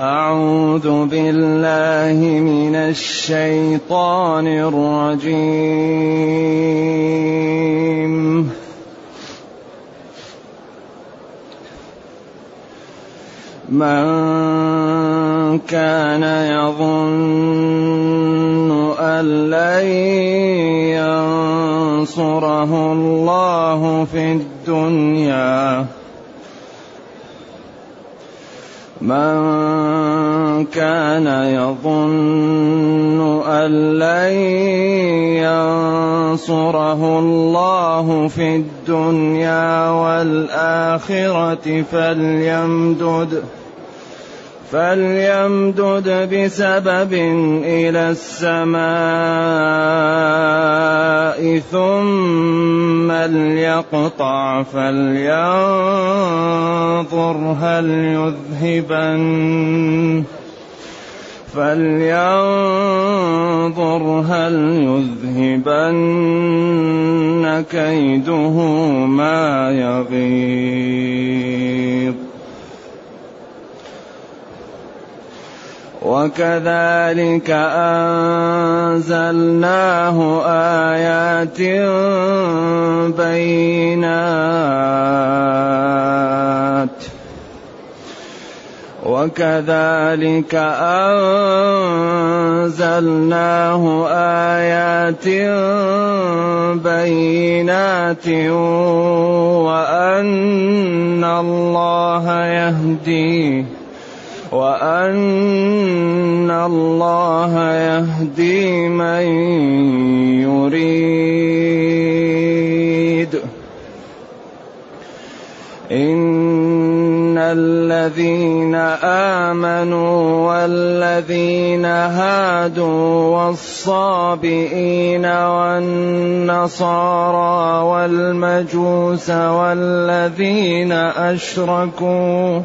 أعوذ بالله من الشيطان الرجيم. من كان يظن أن لن ينصره الله في الدنيا. من كان يظن أن لن ينصره الله في الدنيا والآخرة فليمدد فليمدد بسبب إلى السماء ثم ليقطع فلينظر هل يذهبن. فلينظر هل يذهبن كيده ما يغيظ. وكذلك أنزلناه آيات بينات وكذلك أنزلناه آيات بينات وأن الله يهديه وأن الله يهدي من يريد. إن الذين آمنوا والذين هادوا والصابئين والنصارى والمجوس والذين أشركوا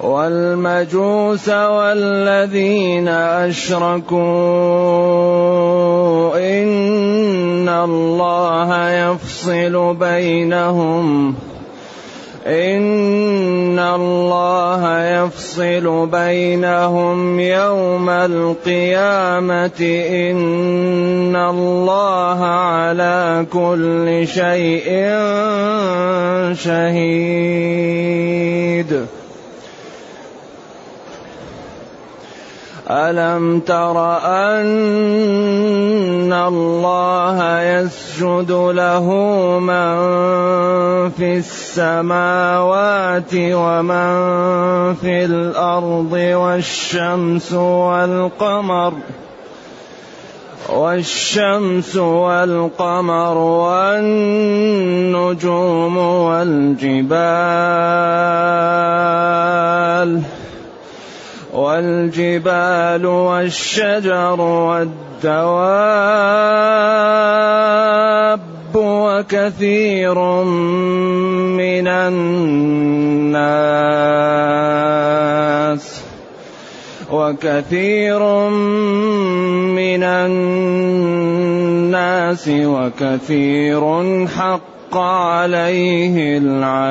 والمجوس والذين أشركوا إن الله يفصل بينهم إن الله يفصل بينهم يوم القيامة إن الله على كل شيء شهيد ألم تر أن الله يسجد له من في السماوات ومن في الأرض والشمس والقمر والشمس والقمر والنجوم والجبال والجبال والشجر والدواب وكثير من الناس وكثير من الناس وكثير حق عليه العذاب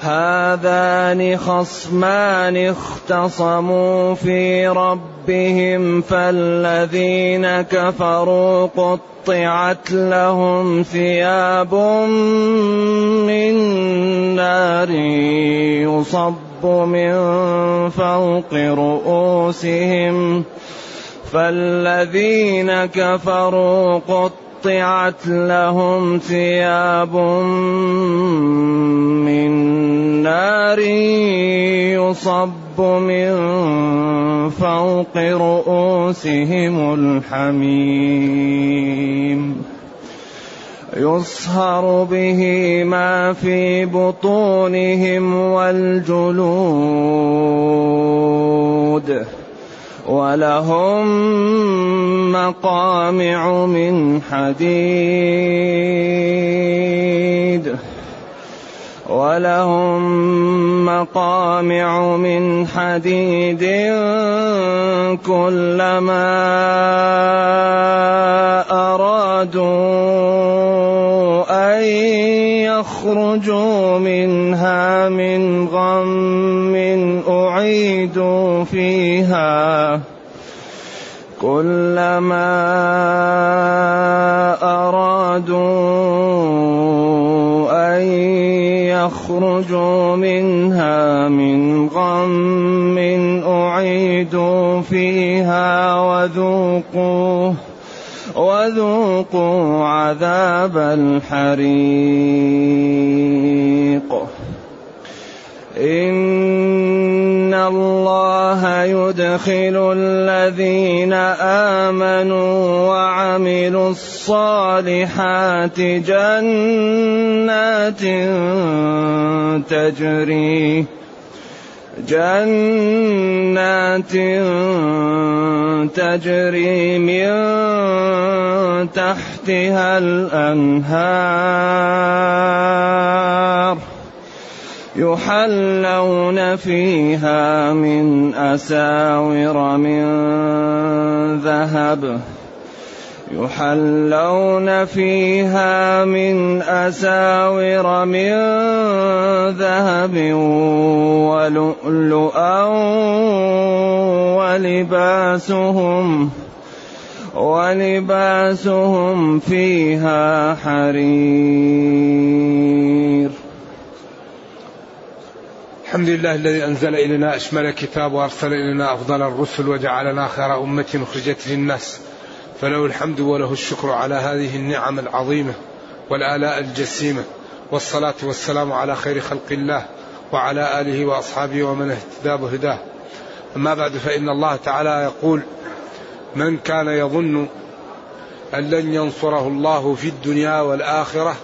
هذان خصمان اختصموا في ربهم فالذين كفروا قطعت لهم ثياب من نار يصب من فوق رؤوسهم فالذين كفروا قطعت قطعت لهم ثياب من نار يصب من فوق رؤوسهم الحميم. يصهر به ما في بطونهم والجلود. ولهم مقامع من حديد. ولهم مقامع من حديد كلما أرادوا يخرجوا منها من غم أعيدوا فيها. كلما أرادوا أن يخرجوا منها من غم أعيدوا فيها وذوقوا وذوقوا عذاب الحريق. إن الله يدخل الذين آمنوا وعملوا الصالحات جنات تجري جنات تجري من تحتها الأنهار يحلون فيها من أساور من ذهب يحلون فيها من أساور من ذهب ولؤلؤا ولباسهم ولباسهم فيها حرير. الحمد لله الذي أنزل إلينا أشمل كتاب وأرسل إلينا أفضل الرسل وجعلنا خير أمة أخرجت للناس. فله الحمد وله الشكر على هذه النعم العظيمة والآلاء الجسيمة والصلاة والسلام على خير خلق الله وعلى آله وأصحابه ومن اهتدى بهداه. أما بعد فإن الله تعالى يقول من كان يظن أن لن ينصره الله في الدنيا والآخرة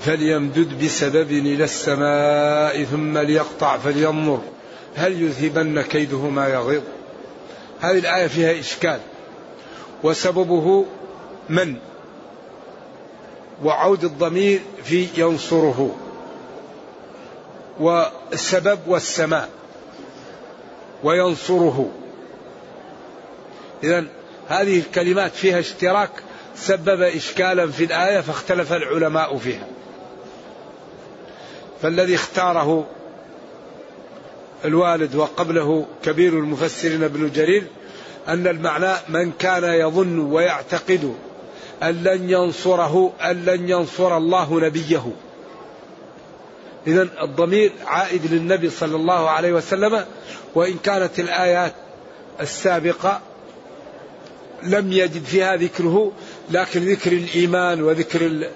فليمدد بسبب إلى السماء ثم ليقطع فلينظر هل يذهبن كيده ما يغيظ. هذه الآية فيها إشكال. وسببه من؟ وعود الضمير في ينصره. والسبب والسماء وينصره. إذا هذه الكلمات فيها اشتراك سبب إشكالا في الآية فاختلف العلماء فيها. فالذي اختاره الوالد وقبله كبير المفسرين ابن جرير أن المعنى من كان يظن ويعتقد أن لن ينصره أن لن ينصر الله نبيه. إذا الضمير عائد للنبي صلى الله عليه وسلم وإن كانت الآيات السابقة لم يجد فيها ذكره لكن ذكر الإيمان وذكر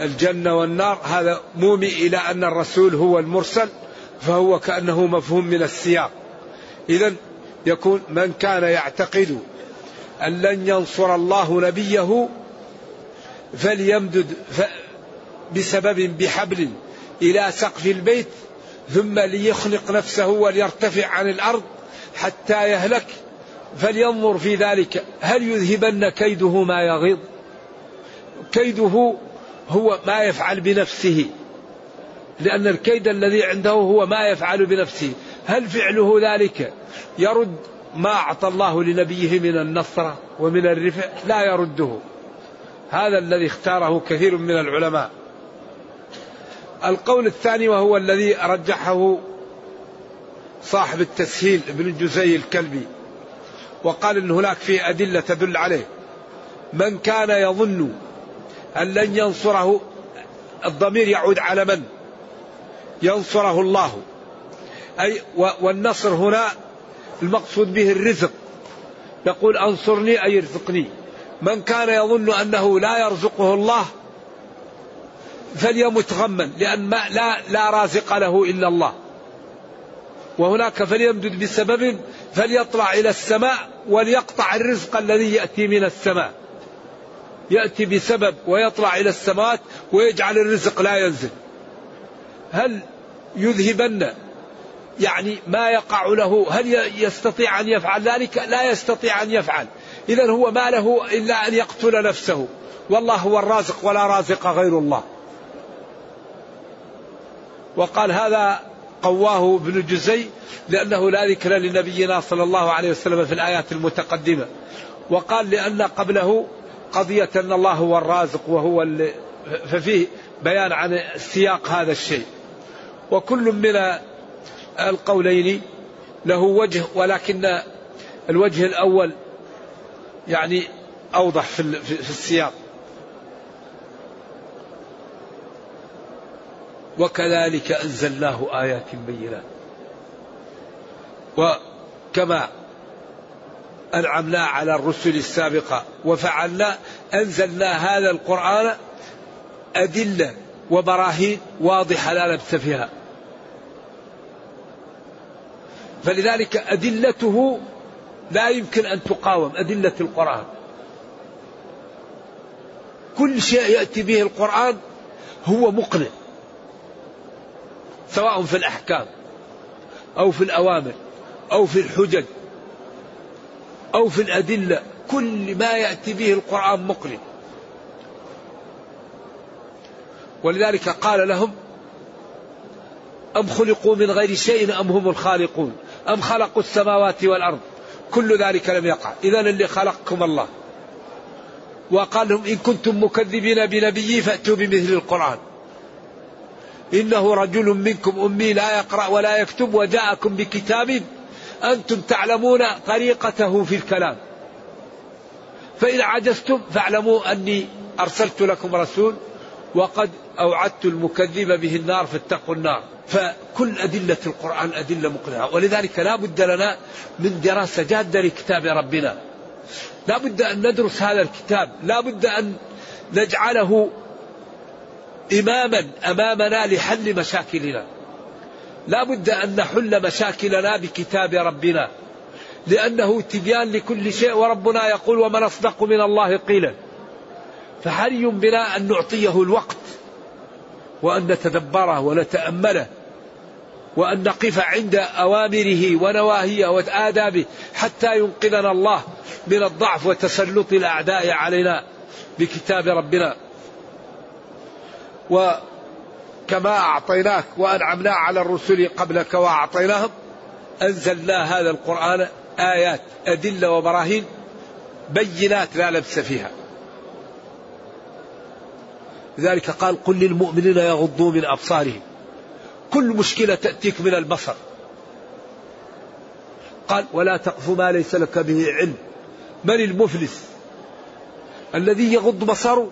الجنة والنار هذا مومي إلى أن الرسول هو المرسل فهو كأنه مفهوم من السياق. إذا يكون من كان يعتقد أن لن ينصر الله نبيه فليمدد بسبب بحبل إلى سقف البيت ثم ليخنق نفسه وليرتفع عن الأرض حتى يهلك فلينظر في ذلك. هل يذهبن كيده ما يغيظ؟ كيده هو ما يفعل بنفسه لأن الكيد الذي عنده هو ما يفعل بنفسه. هل فعله ذلك يرد ما أعطى الله لنبيه من النصر ومن الرفع؟ لا يرده. هذا الذي اختاره كثير من العلماء. القول الثاني وهو الذي رجحه صاحب التسهيل ابن الجزي الكلبي وقال إن هناك في أدلة تدل عليه. من كان يظن أن لن ينصره الضمير يعود على من؟ ينصره الله. أي والنصر هنا المقصود به الرزق. يقول أنصرني أي ارزقني. من كان يظن أنه لا يرزقه الله فليمت غما لأن ما لا لا رازق له إلا الله. وهناك فليمدد بسبب فليطلع إلى السماء وليقطع الرزق الذي يأتي من السماء. يأتي بسبب ويطلع إلى السماوات ويجعل الرزق لا ينزل. هل يذهبن يعني ما يقع له هل يستطيع أن يفعل ذلك؟ لا يستطيع أن يفعل. إذا هو ما له إلا أن يقتل نفسه. والله هو الرازق ولا رازق غير الله. وقال هذا قواه ابن جزي لأنه لا ذكر لنبينا صلى الله عليه وسلم في الآيات المتقدمة. وقال لأن قبله قضية أن الله هو الرازق وهو ففيه بيان عن سياق هذا الشيء. وكل من القولين له وجه ولكن الوجه الأول يعني أوضح في السياق. وكذلك أنزلناه آيات بينات. وكما أنعمنا على الرسل السابقة وفعلنا أنزلنا هذا القرآن أدلة وبراهين واضحة لا لبس فيها. فلذلك أدلته لا يمكن أن تقاوم أدلة القرآن. كل شيء يأتي به القرآن هو مقنع سواء في الأحكام أو في الأوامر أو في الحجج أو في الأدلة كل ما يأتي به القرآن مقنع. ولذلك قال لهم أم خلقوا من غير شيء أم هم الخالقون؟ أم خلقوا السماوات والأرض؟ كل ذلك لم يقع. إذا اللي خلقكم الله. وقال لهم إن كنتم مكذبين بنبي فأتوا بمثل القرآن. إنه رجل منكم أمي لا يقرأ ولا يكتب وجاءكم بكتاب أنتم تعلمون طريقته في الكلام. فإن عجزتم فاعلموا أني أرسلت لكم رسول وقد أوعدت المكذب به النار فاتقوا النار. فكل أدلة القرآن أدلة مقنعة. ولذلك لا بد لنا من دراسة جادة لكتاب ربنا. لا بد أن ندرس هذا الكتاب. لا بد أن نجعله إماما أمامنا لحل مشاكلنا. لا بد أن نحل مشاكلنا بكتاب ربنا. لأنه تبيان لكل شيء وربنا يقول ومن أصدق من الله قيلا. فحري بنا أن نعطيه الوقت وأن نتدبره ونتأمله وأن نقف عند أوامره ونواهيه وآدابه حتى ينقذنا الله من الضعف وتسلط الأعداء علينا بكتاب ربنا. وكما أعطيناك وأنعمنا على الرسل قبلك وأعطيناهم أنزلنا هذا القرآن آيات أدلة وبراهين بينات لا لبس فيها. لذلك قال قل للمؤمنين يغضوا من أبصارهم. كل مشكلة تأتيك من البصر قال ولا تقف ما ليس لك به علم. من المفلس الذي يغض بصره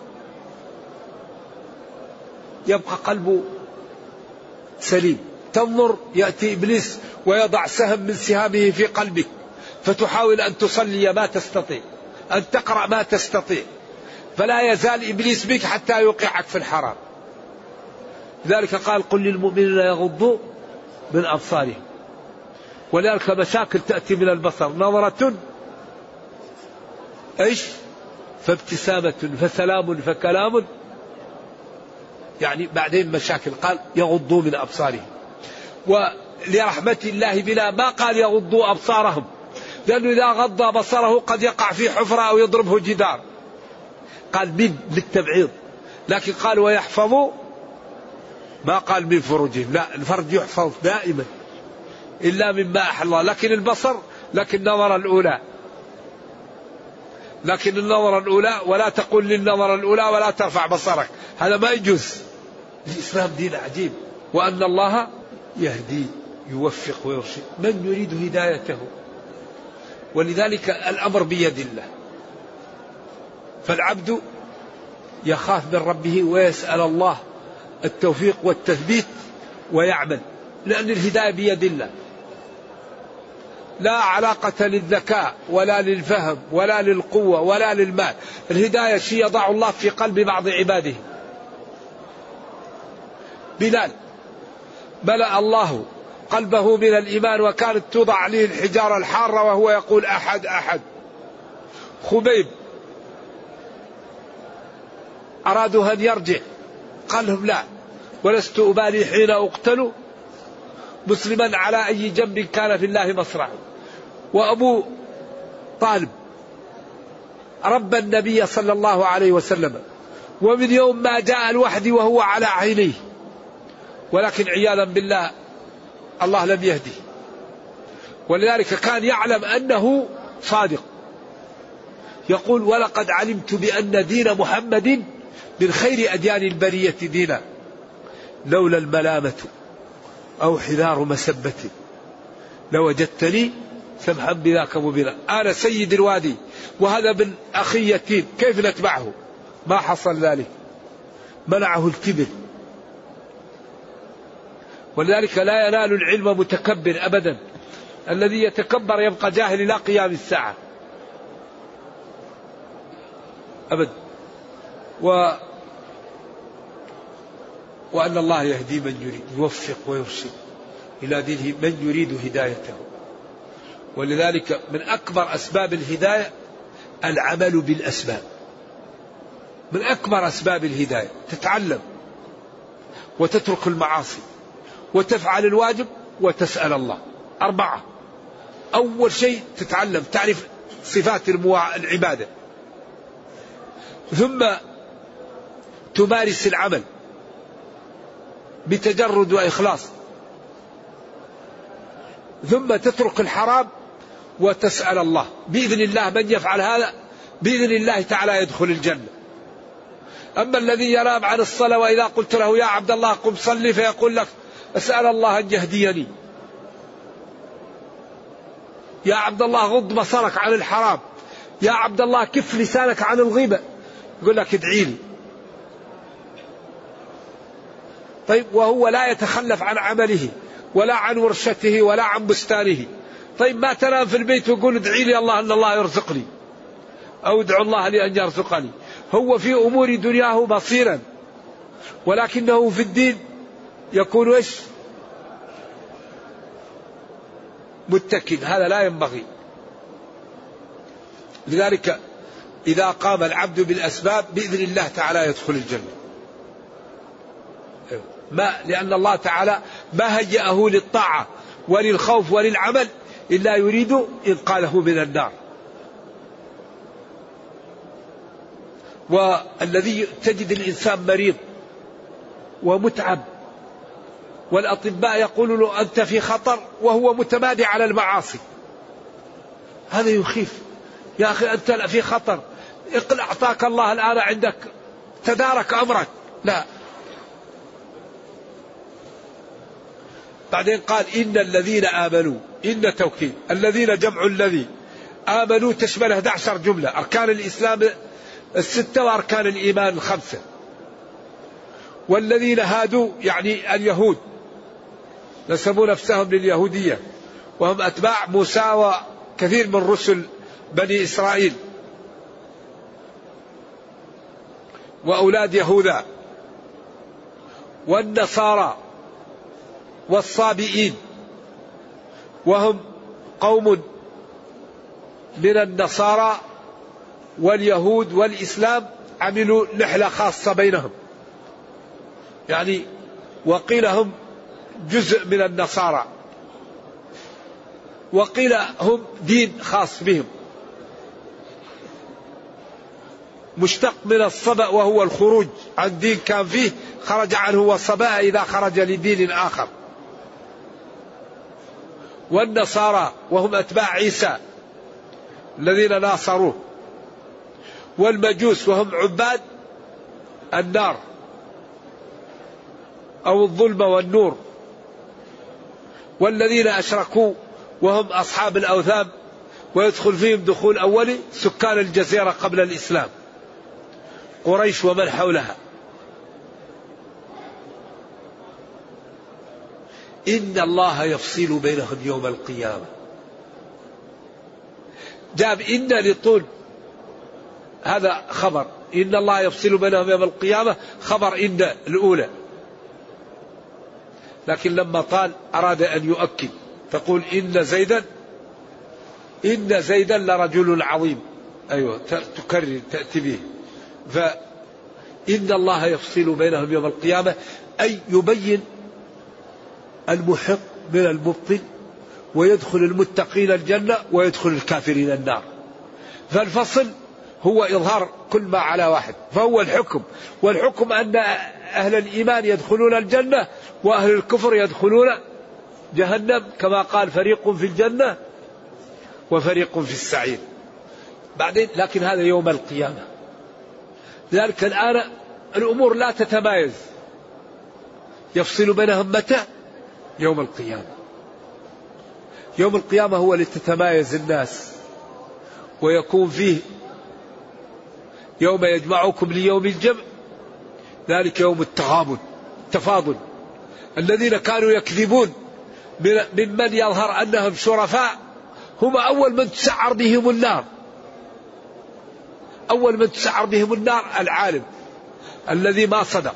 يبقى قلبه سليم. تنظر يأتي إبليس ويضع سهم من سهامه في قلبك. فتحاول أن تصلي ما تستطيع أن تقرأ ما تستطيع. فلا يزال إبليس بك حتى يوقعك في الحرام. لذلك قال قل للمؤمنين يغضوا من أبصارهم. ولذلك مشاكل تأتي من البصر. نظرة إيش؟ فابتسامة فسلام فكلام. يعني بعدين مشاكل. قال يغضوا من أبصارهم. ولرحمة الله بنا ما قال يغضوا أبصارهم. لأنه إذا غض بصره قد يقع في حفرة أو يضربه جدار. قال من للتبعيض لكن قال ويحفظوا ما قال من فروجهم لا الفرج يحفظ دائما إلا مما أحل الله. لكن البصر لكن النظرة الأولى. لكن النظرة الأولى ولا تقل للنظرة الأولى ولا ترفع بصرك. هذا ما يجوز. الإسلام دين عجيب. وأن الله يهدي يوفق ويرشد. من يريد هدايته؟ ولذلك الأمر بيد الله. فالعبد يخاف من ربه ويسأل الله التوفيق والتثبيت ويعمل لأن الهداية بيد الله. لا علاقة للذكاء ولا للفهم ولا للقوة ولا للمال. الهداية شيء يضع الله في قلب بعض عباده. بلال ملأ الله قلبه من الإيمان وكانت توضع عليه الحجارة الحارة وهو يقول أحد أحد. خبيب أرادوا أن يرجع؟ قال لهم لا. ولست أبالي حين أقتل مسلما على أي جنب كان في الله مصرعه وأبو طالب ربى النبي صلى الله عليه وسلم. ومن يوم ما جاء الوحد وهو على عينيه. ولكن عياذا بالله الله لم يهدي ولذلك كان يعلم أنه صادق. يقول ولقد علمت بأن دين محمد من خير أديان البرية دينا لولا الملامة أو حذار مسبة لوجدتني سمحا بذاك مبينا أنا سيد الوادي وهذا من أخي يتيم كيف نتبعه ما حصل ذلك. منعه الكبر. ولذلك لا ينال العلم متكبر أبدا. الذي يتكبر يبقى جاهل إلى قيام الساعة. أبدا وأن الله يهدي من يريد يوفق ويرشد إلى دينه من يريد هدايته. ولذلك من أكبر أسباب الهداية العمل بالأسباب. من أكبر أسباب الهداية تتعلم وتترك المعاصي وتفعل الواجب وتسأل الله. أربعة أول شيء تتعلم تعرف صفات العبادة. ثم تمارس العمل. بتجرد وإخلاص. ثم تترك الحرام وتسأل الله. بإذن الله من يفعل هذا؟ بإذن الله تعالى يدخل الجنة. أما الذي ينام عن الصلاة وإذا قلت له يا عبد الله قم صلي فيقول لك أسأل الله أن يهديني. يا عبد الله غض بصرك عن الحرام. يا عبد الله كف لسانك عن الغيبة. يقول لك ادعي لي طيب وهو لا يتخلف عن عمله ولا عن ورشته ولا عن بستانه. طيب ما تنام في البيت ويقول ادعي لي الله أن الله يرزقني أو ادعو الله لي أن يرزقني. هو في أمور دنياه بصيرا ولكنه في الدين يكون إيش؟ متكئ هذا لا ينبغي. لذلك إذا قام العبد بالأسباب بإذن الله تعالى يدخل الجنة. ما لأن الله تعالى ما هيأه للطاعة وللخوف وللعمل إلا يريد إنقاذه من النار. والذي تجد الإنسان مريض ومتعب والأطباء يقولون له أنت في خطر وهو متمادي على المعاصي. هذا يخيف. يا أخي أنت في خطر. أقل أعطاك الله الآن عندك. تدارك أمرك. لا. بعدين قال إن الذين آمنوا إن توكيد الذين جمع الذي آمنوا تشمل 11 جملة أركان الإسلام الستة وأركان الإيمان الخمسة. والذين هادوا يعني اليهود نسبوا نفسهم لليهودية وهم أتباع موسى وكثير من رسل بني إسرائيل. وأولاد يهوذا والنصارى. والصابئين وهم قوم من النصارى واليهود والإسلام عملوا نحلة خاصة بينهم. يعني وقيل هم جزء من النصارى. وقيل هم دين خاص بهم. مشتق من الصبأ وهو الخروج عن دين كان فيه خرج عنه والصباء إذا خرج لدين آخر. والنصارى وهم أتباع عيسى الذين ناصروه. والمجوس وهم عباد النار أو الظلم والنور. والذين أشركوا وهم أصحاب الأوثان ويدخل فيهم دخول أولي سكان الجزيرة قبل الإسلام. قريش ومن حولها. إن الله يفصل بينهم يوم القيامة. جاب إن لطول هذا خبر. إن الله يفصل بينهم يوم القيامة. خبر إن الأولى. لكن لما طال أراد أن يؤكد. تقول إن زيدا. إن زيدا لرجل عظيم. أيوة تكرر تأتي به. إن الله يفصل بينهم يوم القيامة. أي يبين المحق من المبطل ويدخل المتقين الجنة ويدخل الكافرين النار. فالفصل هو إظهار كل ما على واحد فهو الحكم. والحكم أن أهل الإيمان يدخلون الجنة وأهل الكفر يدخلون جهنم كما قال فريق في الجنة وفريق في السعير. بعدين لكن هذا يوم القيامة. لذلك الآن الأمور لا تتمايز. يفصل بينهم متى يوم القيامة. يوم القيامة هو اللي تتمايز الناس ويكون فيه يوم يجمعكم ليوم الجمع ذلك يوم التغابن التفاضل. الذين كانوا يكذبون ممن يظهر أنهم شرفاء هم أول من تسعر بهم النار. أول من تسعر بهم النار العالم الذي ما صدق.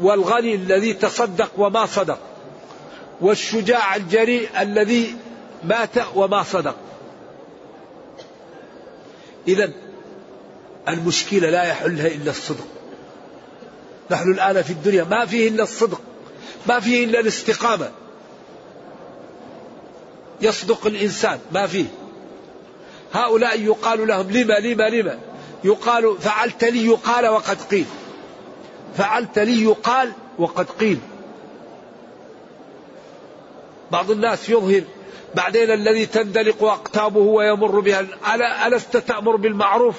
والغني الذي تصدق وما صدق والشجاع الجريء الذي مات وما صدق. اذا المشكلة لا يحلها إلا الصدق. نحن الآن في الدنيا ما فيه إلا الصدق ما فيه إلا الاستقامة. يصدق الإنسان ما فيه. هؤلاء يقال لهم لما لما لما؟ يقال فعلت لي يقال وقد قيل. فعلت لي يقال وقد قيل. بعض الناس يظهر بعدين الذي تندلق أقتابه ويمر بها ألست تأمر بالمعروف؟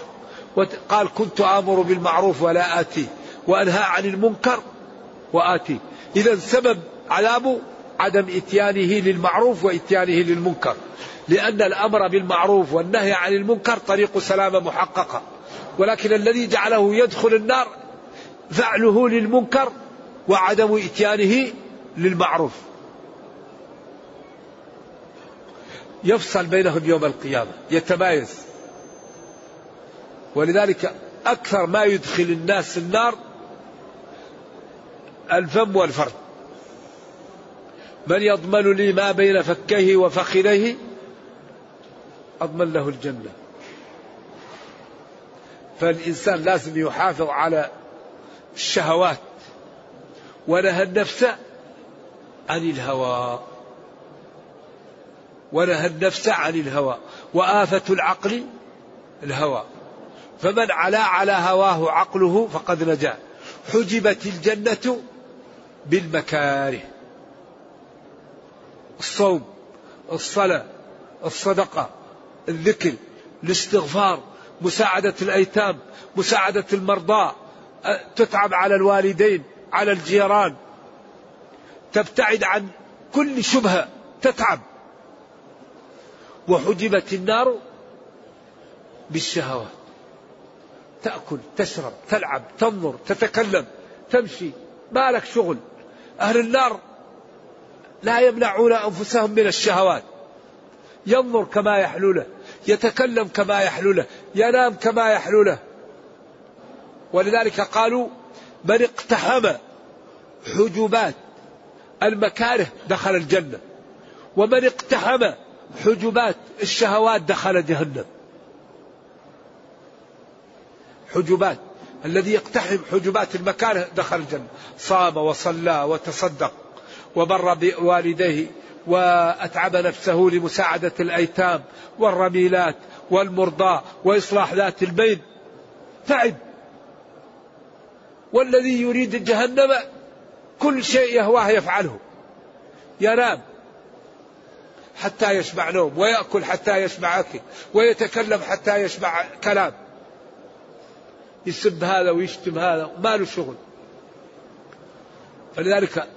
قال كنت آمر بالمعروف ولا آتيه وأنهى عن المنكر وآتي. إذا سبب عذابه عدم إتيانه للمعروف وإتيانه للمنكر. لأن الأمر بالمعروف والنهي عن المنكر طريق سلامة محققة. ولكن الذي جعله يدخل النار فعله للمنكر وعدم إتيانه للمعروف. يفصل بينهم يوم القيامة يتمايز. ولذلك أكثر ما يدخل الناس النار الفم والفرد من يضمن لي ما بين فكيه وفخذيه أضمن له الجنة. فالإنسان لازم يحافظ على الشهوات ونهى النفس عن الهوى. ونهى النفس عن الهوى. وآفة العقل الهوى. فمن علا على هواه عقله فقد نجا. حجبت الجنة بالمكاره. الصوم الصلاة الصدقة الذكر الاستغفار مساعدة الأيتام مساعدة المرضى. تتعب على الوالدين على الجيران. تبتعد عن كل شبهة تتعب. وحجبت النار بالشهوات. تأكل تشرب تلعب تنظر تتكلم تمشي. ما لك شغل. أهل النار لا يمنعون أنفسهم من الشهوات. ينظر كما يحلو له يتكلم كما يحلو له ينام كما يحلو له. ولذلك قالوا من اقتحم حجبات المكاره دخل الجنة ومن اقتحم حجبات الشهوات دخل جهنم. حجبات الذي يقتحم حجبات المكاره دخل الجنة. صام وصلى وتصدق وبر بوالديه وأتعب نفسه لمساعدة الأيتام والرميلات والمرضى وإصلاح ذات البين تعب. والذي يريد جهنم كل شيء يهواه يفعله. ينام حتى يشبع نوم ويأكل حتى يشبع أكل ويتكلم حتى يشبع كلام. يسب هذا ويشتم هذا ما له شغل. فلذلك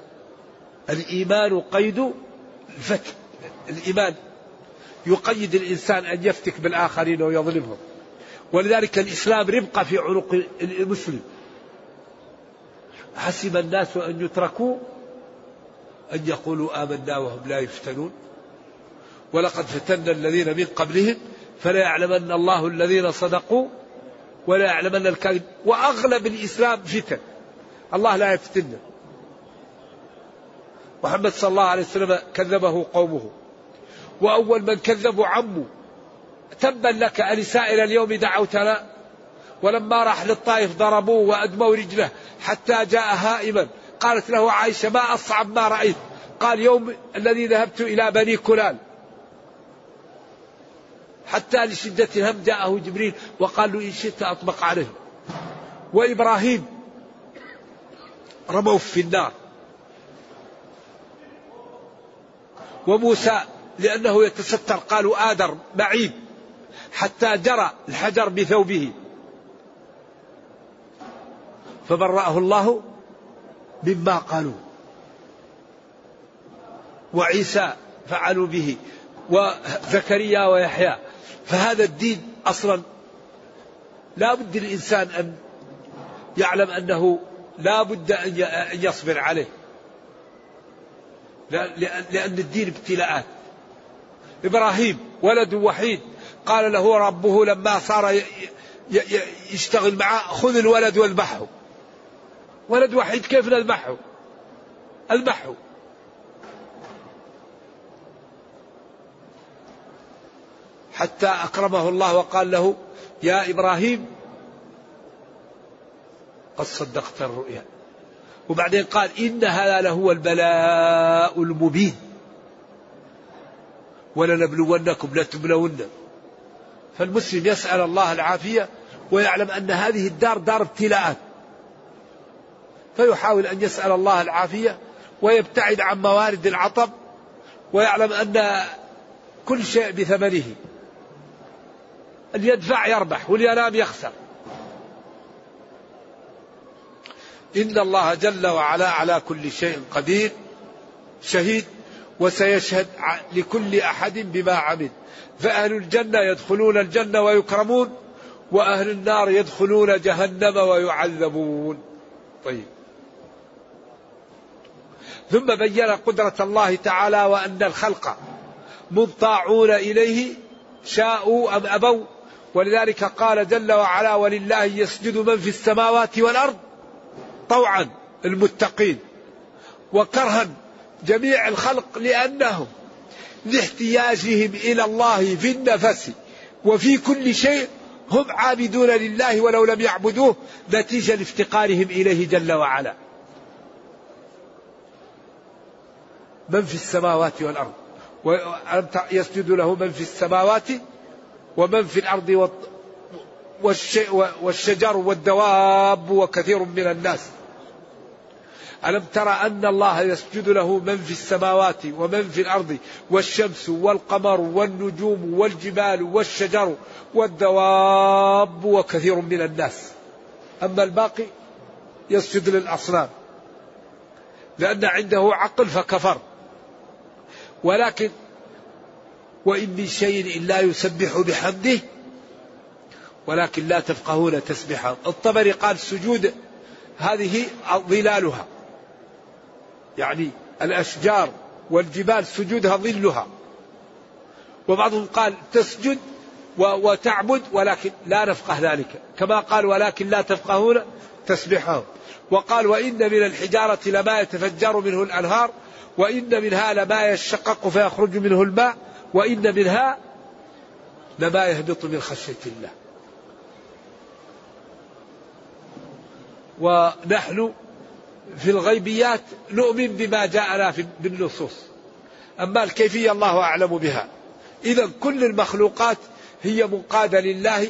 الإيمان قيد الفتك الإيمان يقيد الإنسان أن يفتك بالآخرين ويظلمهم. ولذلك الإسلام ربقة في عنق المسلم. حسب الناس أن يتركوا أن يقولوا آمنا وهم لا يفتنون. ولقد فتنا الذين من قبلهم فلا يعلمن الله الذين صدقوا ولا يعلمن الكاذب. وأغلب الإسلام فتن. الله لا يفتن. محمد صلى الله عليه وسلم كذبه قومه. وأول من كذبوا عمه تبا لك ألسائر اليوم دعوتنا ولما راح للطائف ضربوه وأدموا رجله حتى جاء هائما قالت له عائشة ما أصعب ما رأيت. قال يوم الذي ذهبت إلى بني كلال. حتى لشدة الهم جاءه جبريل وقال له إن شئت أطبق عليه. وإبراهيم رموه في النار. وموسى لأنه يتستر قالوا آدر بعيد حتى جرى الحجر بثوبه. فبرأه الله مما قالوا. وعيسى فعلوا به وزكريا ويحيى. فهذا الدين أصلا لا بد الانسان أن يعلم أنه لا بد أن يصبر عليه. لأن الدين ابتلاءات. إبراهيم ولد وحيد قال له ربه لما صار يشتغل معه خذ الولد واذبحه ولد وحيد كيف نذبحه اذبحه حتى أكرمه الله وقال له يا إبراهيم قد صدقت الرؤيا. وبعدين قال إن هذا لهو البلاء المبين. ولنبلونكم لتبلون. فالمسلم يسأل الله العافية ويعلم أن هذه الدار دار ابتلاءات. فيحاول أن يسأل الله العافية ويبتعد عن موارد العطب ويعلم أن كل شيء بثمنه. اللي يدفع يربح واللي ينام يخسر. إن الله جل وعلا على كل شيء قدير شهيد وسيشهد لكل أحد بما عمل. فأهل الجنة يدخلون الجنة ويكرمون وأهل النار يدخلون جهنم ويعذبون. طيب. ثم بين قدرة الله تعالى وأن الخلق مطاعون إليه شاءوا أم أبوا ولذلك قال جل وعلا ولله يسجد من في السماوات والأرض طوعا المتقين وكرها جميع الخلق لأنهم لاحتياجهم إلى الله في النفس وفي كل شيء هم عابدون لله ولو لم يعبدوه نتيجة لافتقارهم إليه جل وعلا. من في السماوات والأرض؟ يسجد له من في السماوات ومن في الأرض والشجر والدواب وكثير من الناس. ألم ترى أن الله يسجد له من في السماوات ومن في الأرض والشمس والقمر والنجوم والجبال والشجر والدواب وكثير من الناس؟ أما الباقي يسجد للأصنام. لأن عنده عقل فكفر. ولكن وإن من شيء إلا يسبح بحمده ولكن لا تفقهون تسبحه الطبري قال سجود هذه ظلالها. يعني الأشجار والجبال سجودها ظلها. وبعضهم قال تسجد وتعبد ولكن لا نفقه ذلك. كما قال ولكن لا تفقهون تسبحه وقال وإن من الحجارة لما يتفجر منه الأنهار وإن منها لما يشقق فيخرج منه الماء وإن منها لما يهبط من خشية الله. ونحن في الغيبيات نؤمن بما جاءنا بالنصوص. أما الكيفية الله أعلم بها. إذا كل المخلوقات هي منقادة لله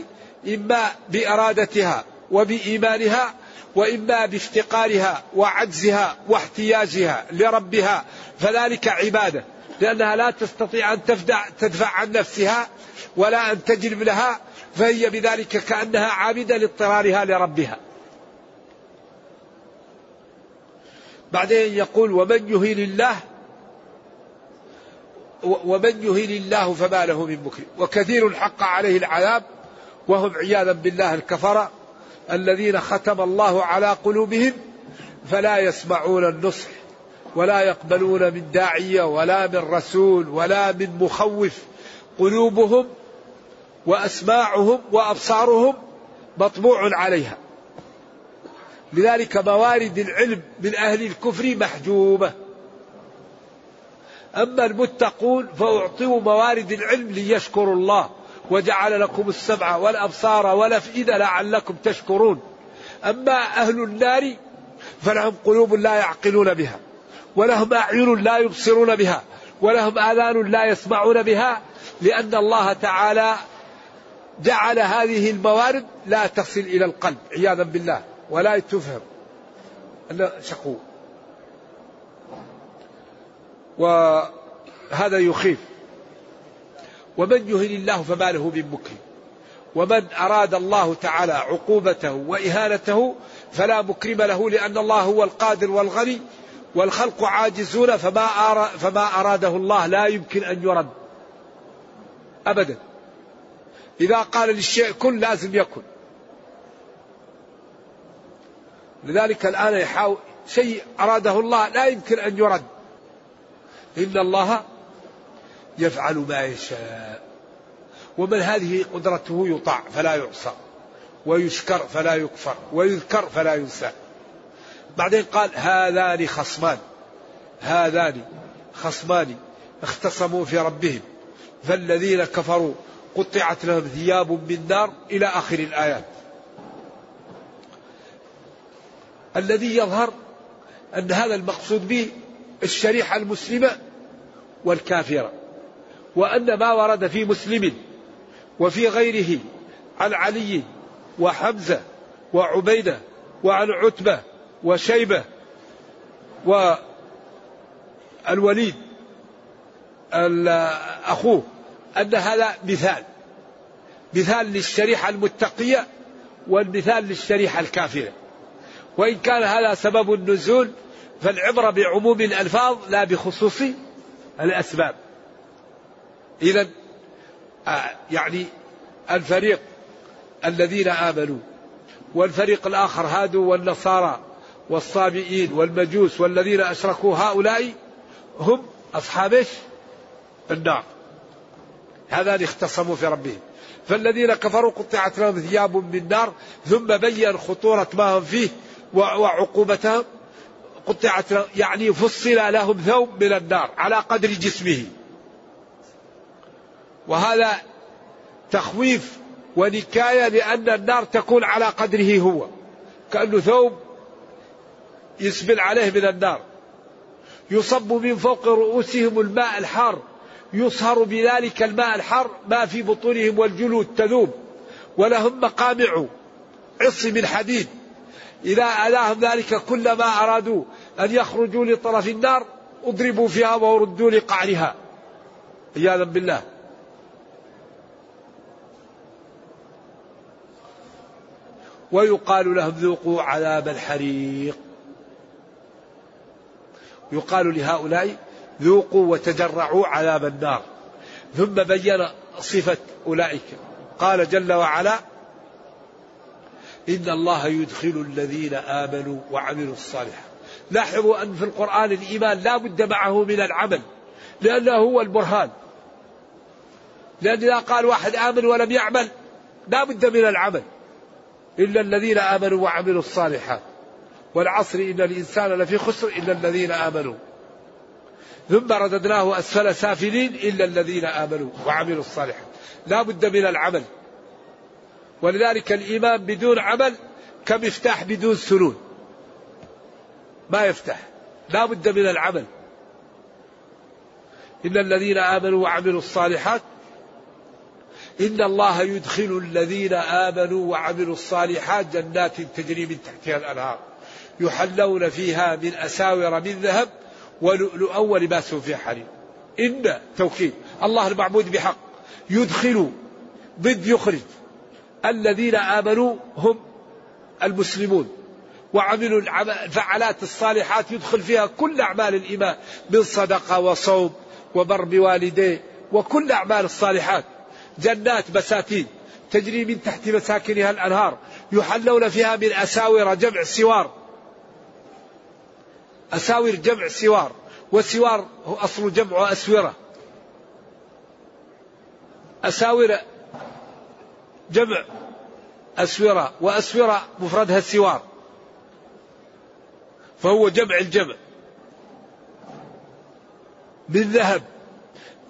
إما بإرادتها وبإيمانها وإما بافتقارها وعجزها واحتياجها لربها فذلك عبادة لأنها لا تستطيع أن تفدع تدفع عن نفسها ولا أن تجلب لها فهي بذلك كأنها عابدة لاضطرارها لربها. بعدين يقول ومن يهين الله ومن يهين الله فما له من مكرم وكثير حق عليه العذاب وهم عياذا بالله الكفرة. الذين ختم الله على قلوبهم فلا يسمعون النصح ولا يقبلون من داعية ولا من رسول ولا من مخوف. قلوبهم وأسماعهم وأبصارهم مطبوع عليها. لذلك موارد العلم من أهل الكفر محجوبة. أما المتقون فأعطوا موارد العلم ليشكروا الله. وجعل لكم السمع والأبصار والأفئدة لعلكم تشكرون. أما أهل النار فلهم قلوب لا يعقلون بها ولهم أعين لا يبصرون بها ولهم آذان لا يسمعون بها لأن الله تعالى جعل هذه الموارد لا تصل إلى القلب عياذا بالله ولا تفهم. أن شقو وهذا يخيف. ومن يهن الله فما له من مكرم ومن أراد الله تعالى عقوبته وإهانته فلا مكرم له لأن الله هو القادر والغني والخلق عاجزون فما فما أراده الله لا يمكن أن يرد. أبدا. إذا قال للشيء كن لازم يكن. لذلك الآن يحاول شيء أراده الله لا يمكن أن يرد. إن الله يفعل ما يشاء. ومن هذه قدرته يطاع فلا يعصى ويشكر فلا يكفر ويذكر فلا ينسى. بعدين قال هذان خصمان هذان خصمان اختصموا في ربهم. فالذين كفروا قطعت لهم ثياب من نار إلى آخر الآيات. الذي يظهر أن هذا المقصود به الشريحة المسلمة والكافرة. وأن ما ورد في مسلم وفي غيره عن علي وحمزة وعبيدة وعن عتبة وشيبة والوليد أخوه أن هذا مثال مثال للشريحة المتقية والمثال للشريحة الكافرة. وإن كان هذا سبب النزول فالعبرة بعموم الألفاظ لا بخصوص الأسباب. إذا آه، يعني الفريق الذين آمنوا والفريق الآخر هادوا والنصارى والصابئين والمجوس والذين أشركوا هؤلاء هم أصحاب النار. هذان اختصموا في ربهم. فالذين كفروا قطعت لهم ثياب من نار ثم بين خطورة ما هم فيه وعقوبتهم. قطعت يعني فصل لهم ثوب من النار على قدر جسمه. وهذا تخويف ونكاية لأن النار تكون على قدره هو. كأنه ثوب يسبل عليه من النار. يصب من فوق رؤوسهم الماء الحار. يصهر بذلك الماء الحار ما في بطونهم والجلود تذوب. ولهم مقامع عص من حديد. إذا ألاهم ذلك كلما أرادوا أن يخرجوا لطرف النار أضربوا فيها وردوا لقعرها. عياذا بالله. ويقال لهم ذوقوا عذاب الحريق. يقال لهؤلاء ذوقوا وتجرعوا عذاب النار. ثم بين صفة أولئك. قال جل وعلا إن الله يدخل الذين آمنوا وعملوا الصالحات. لاحظوا أن في القرآن الإيمان لا بد معه من العمل لأنه هو البرهان. لأن إذا قال واحد آمن ولم يعمل لا بد من العمل. إلا الذين آمنوا وعملوا الصالحات. والعصر إن الإنسان لفي خسر إلا الذين آمنوا. ثم رددناه أسفل سافلين إلا الذين آمنوا وعملوا الصالحات. لا بد من العمل. ولذلك الإيمان بدون عمل كمفتاح بدون سنون ما يفتح. لا بد من العمل. إن الذين آمنوا وعملوا الصالحات إن الله يدخل الذين آمنوا وعملوا الصالحات جنات تجري من تحتها الأنهار يحلون فيها من أساور من ذهب ولؤلؤا ولباسهم فيها حرير إن توكيد الله المعبود بحق يدخل ضد يخرج الذين آمنوا هم المسلمون وعملوا الفعالات الصالحات يدخل فيها كل أعمال الإيمان من صدقة وصوم وبر بوالديه وكل أعمال الصالحات جنات بساتين تجري من تحت مساكنها الأنهار يحلون فيها من أساور جمع سوار أساور جمع سوار والسوار هو أصل جمع أسورة. أساور جمع أسورة وأسورة مفردها السوار فهو جمع الجمع. بالذهب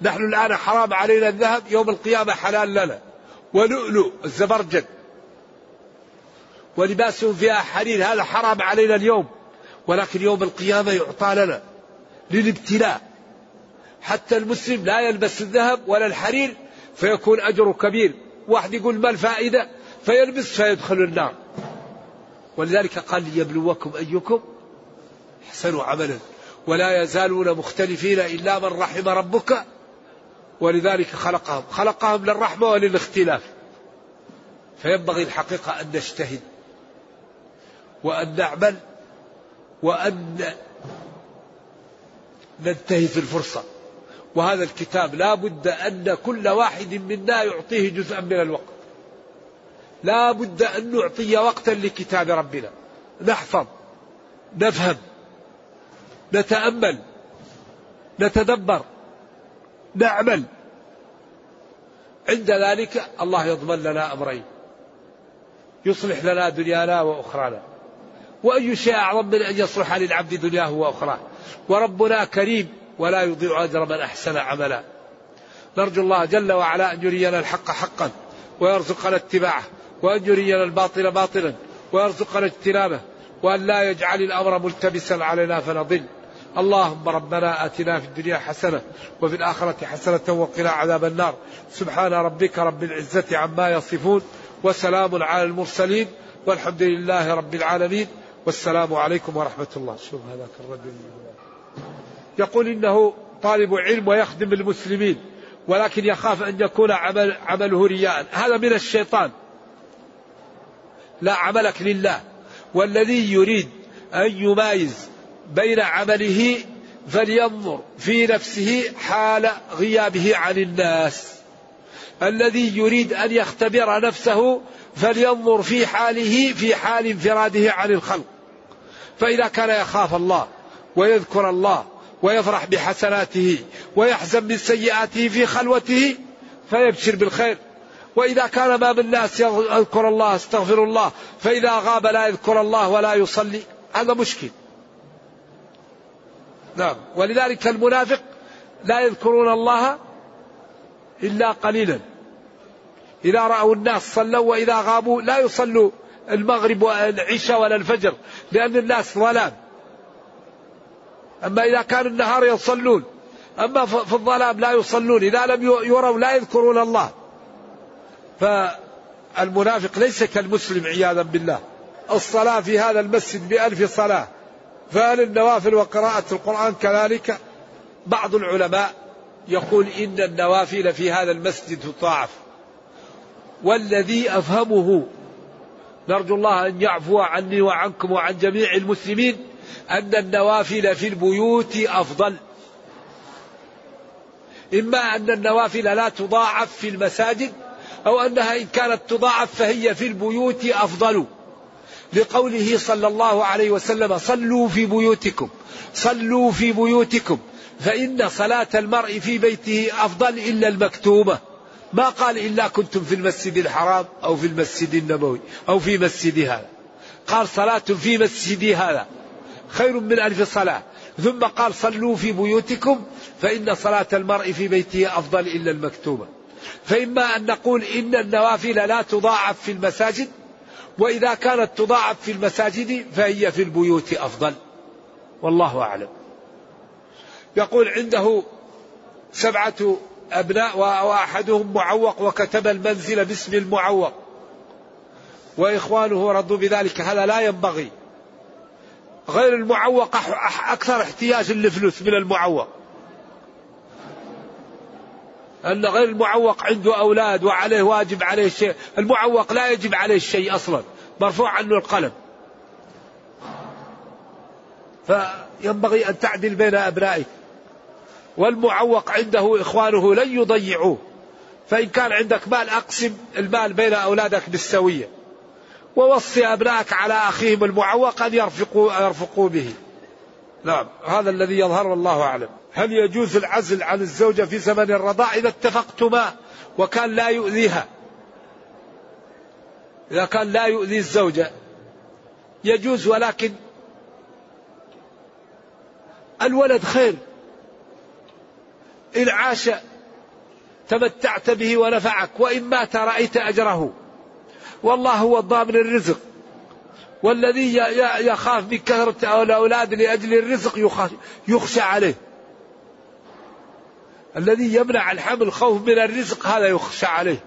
نحن الآن حرام علينا الذهب يوم القيامة حلال لنا. ولؤلؤ الزبرجد ولباسهم فيها حرير هذا حرام علينا اليوم. ولكن يوم القيامة يعطى لنا للابتلاء. حتى المسلم لا يلبس الذهب ولا الحرير فيكون أجره كبير. واحد يقول ما الفائدة؟ فيلبس فيدخل النار. ولذلك قال ليبلوكم أيكم أحسن عملا. ولا يزالون مختلفين إلا من رحم ربك ولذلك خلقهم. خلقهم للرحمة وللاختلاف فينبغي الحقيقة أن نجتهد وأن نعمل وأن ننتهز الفرصة. وهذا الكتاب لا بد أن كل واحد منا يعطيه جزءا من الوقت. لا بد أن نعطي وقتا لكتاب ربنا. نحفظ نفهم نتأمل نتدبر. نعمل. عند ذلك الله يضمن لنا أمرين. يصلح لنا دنيانا وأخرانا. وأي شيء أعظم من أن يصلح للعبد دنياه وأخراه. وربنا كريم ولا يضيع أجر من أحسن عملا. نرجو الله جل وعلا أن يرينا الحق حقا ويرزقنا اتباعه وأن يرينا الباطل باطلا ويرزقنا اجتنابه وأن لا يجعل الأمر ملتبسا علينا فنضل. اللهم ربنا آتنا في الدنيا حسنة وفي الآخرة حسنة وقنا عذاب النار. سبحان ربك رب العزة عما يصفون وسلام على المرسلين والحمد لله رب العالمين. والسلام عليكم ورحمة الله. شوف هذاك الرجل يقول إنه طالب علم ويخدم المسلمين ولكن يخاف أن يكون عمل عمله رياء. هذا من الشيطان. لا عملك لله. والذي يريد أن يمايز بين عمله فلينظر في نفسه حال غيابه عن الناس. الذي يريد أن يختبر نفسه فلينظر في حاله في حال انفراده عن الخلق. فإذا كان يخاف الله ويذكر الله ويفرح بحسناته ويحزن من سيئاته في خلوته فيبشر بالخير. وإذا كان ما من الناس يذكر الله استغفر الله فإذا غاب لا يذكر الله ولا يصلي هذا مشكل. نعم. ولذلك المنافق لا يذكرون الله إلا قليلا. إذا رأوا الناس صلوا وإذا غابوا لا يصلوا المغرب والعشاء ولا الفجر لأن الناس ظلام. أما إذا كان النهار يصلون أما في الظلام لا يصلون إذا لم يروا لا يذكرون الله. فالمنافق ليس كالمسلم عياذا بالله. الصلاة في هذا المسجد بألف صلاة. فهل النوافل وقراءة القرآن كذلك بعض العلماء يقول إن النوافل في هذا المسجد تضاعف. والذي أفهمه نرجو الله أن يعفو عني وعنكم وعن جميع المسلمين أن النوافل في البيوت أفضل. إما أن النوافل لا تضاعف في المساجد أو أنها إن كانت تضاعف فهي في البيوت أفضل. لقوله صلى الله عليه وسلم صلوا في بيوتكم صلوا في بيوتكم فإن صلاة المرء في بيته أفضل إلا المكتوبة. ما قال إلا كنتم في المسجد الحرام أو في المسجد النبوي أو في مسجد هذا. قال صلاة في مسجدي هذا. خير من ألف صلاة. ثم قال صلوا في بيوتكم فإن صلاة المرء في بيته أفضل إلا المكتوبة. فإما أن نقول إن النوافل لا تضاعف في المساجد وإذا كانت تضاعف في المساجد فهي في البيوت أفضل. والله أعلم. يقول عنده سبعة أبناء وأحدهم معوق وكتب المنزل باسم المعوق. وإخوانه رضوا بذلك. هذا لا ينبغي. غير المعوق أكثر احتياجا لفلوس من المعوق. أن غير المعوق عنده أولاد وعليه واجب عليه شيء. المعوق لا يجب عليه الشيء أصلا. مرفوع عنه القلم. فينبغي أن تعدل بين أبنائك والمعوق عنده إخوانه لن يضيعوه. فإن كان عندك مال أقسم المال بين أولادك بالسوية. ووصي أبنائك على أخيهم المعوق أن يرفقوا, يرفقوا به. نعم. هذا الذي يظهر والله أعلم. هل يجوز العزل عن الزوجة في زمن الرضاع إذا اتفقتما وكان لا يؤذيها؟ إذا كان لا يؤذي الزوجة يجوز ولكن الولد خير. إن عاش تمتعت به ونفعك وإن مات رأيت أجره. والله هو الضامن الرزق. والذي يخاف من كثرة الأولاد لأجل الرزق يخشى عليه. الذي يمنع الحمل خوف من الرزق هذا يخشى عليه.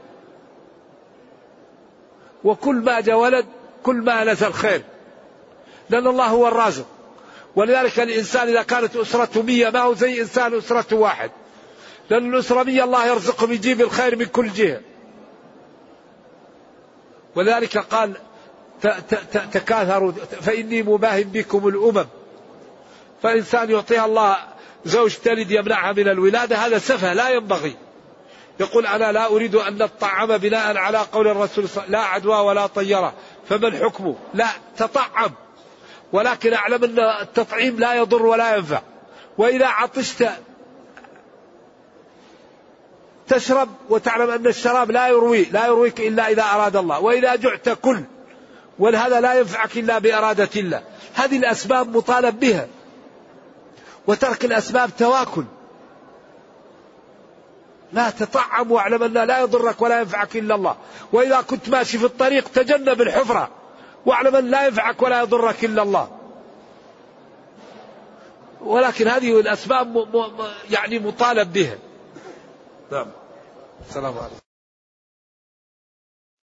وكل ما جاء ولد كل ما نزل خير لأن الله هو الرازق. ولذلك الإنسان إذا كانت أسرته مية ما هو زي إنسان أسرته واحد. لأن الأسرة مية الله يرزقهم يجيب الخير من كل جهة. ولذلك قال تكاثروا فإني مباهم بكم الأمم. فإنسان يعطيها الله زوج تلد يمنعها من الولادة هذا سفه لا ينبغي. يقول أنا لا أريد أن نطعم بناء على قول الرسول لا عدوى ولا طيرة. فما الحكم لا تطعم. ولكن أعلم أن التطعيم لا يضر ولا ينفع. وإذا عطشت تشرب وتعلم أن الشراب لا يروي لا يرويك إلا إذا أراد الله. وإذا جعت كل ولهذا لا ينفعك إلا بإرادة الله. هذه الأسباب مطالب بها. وترك الأسباب تواكل. لا تطعم واعلم أن لا يضرك ولا ينفعك إلا الله. وإذا كنت ماشي في الطريق تجنب الحفرة. واعلم أن لا ينفعك ولا يضرك إلا الله. ولكن هذه الأسباب يعني مطالب بها. نعم. السلام عليكم.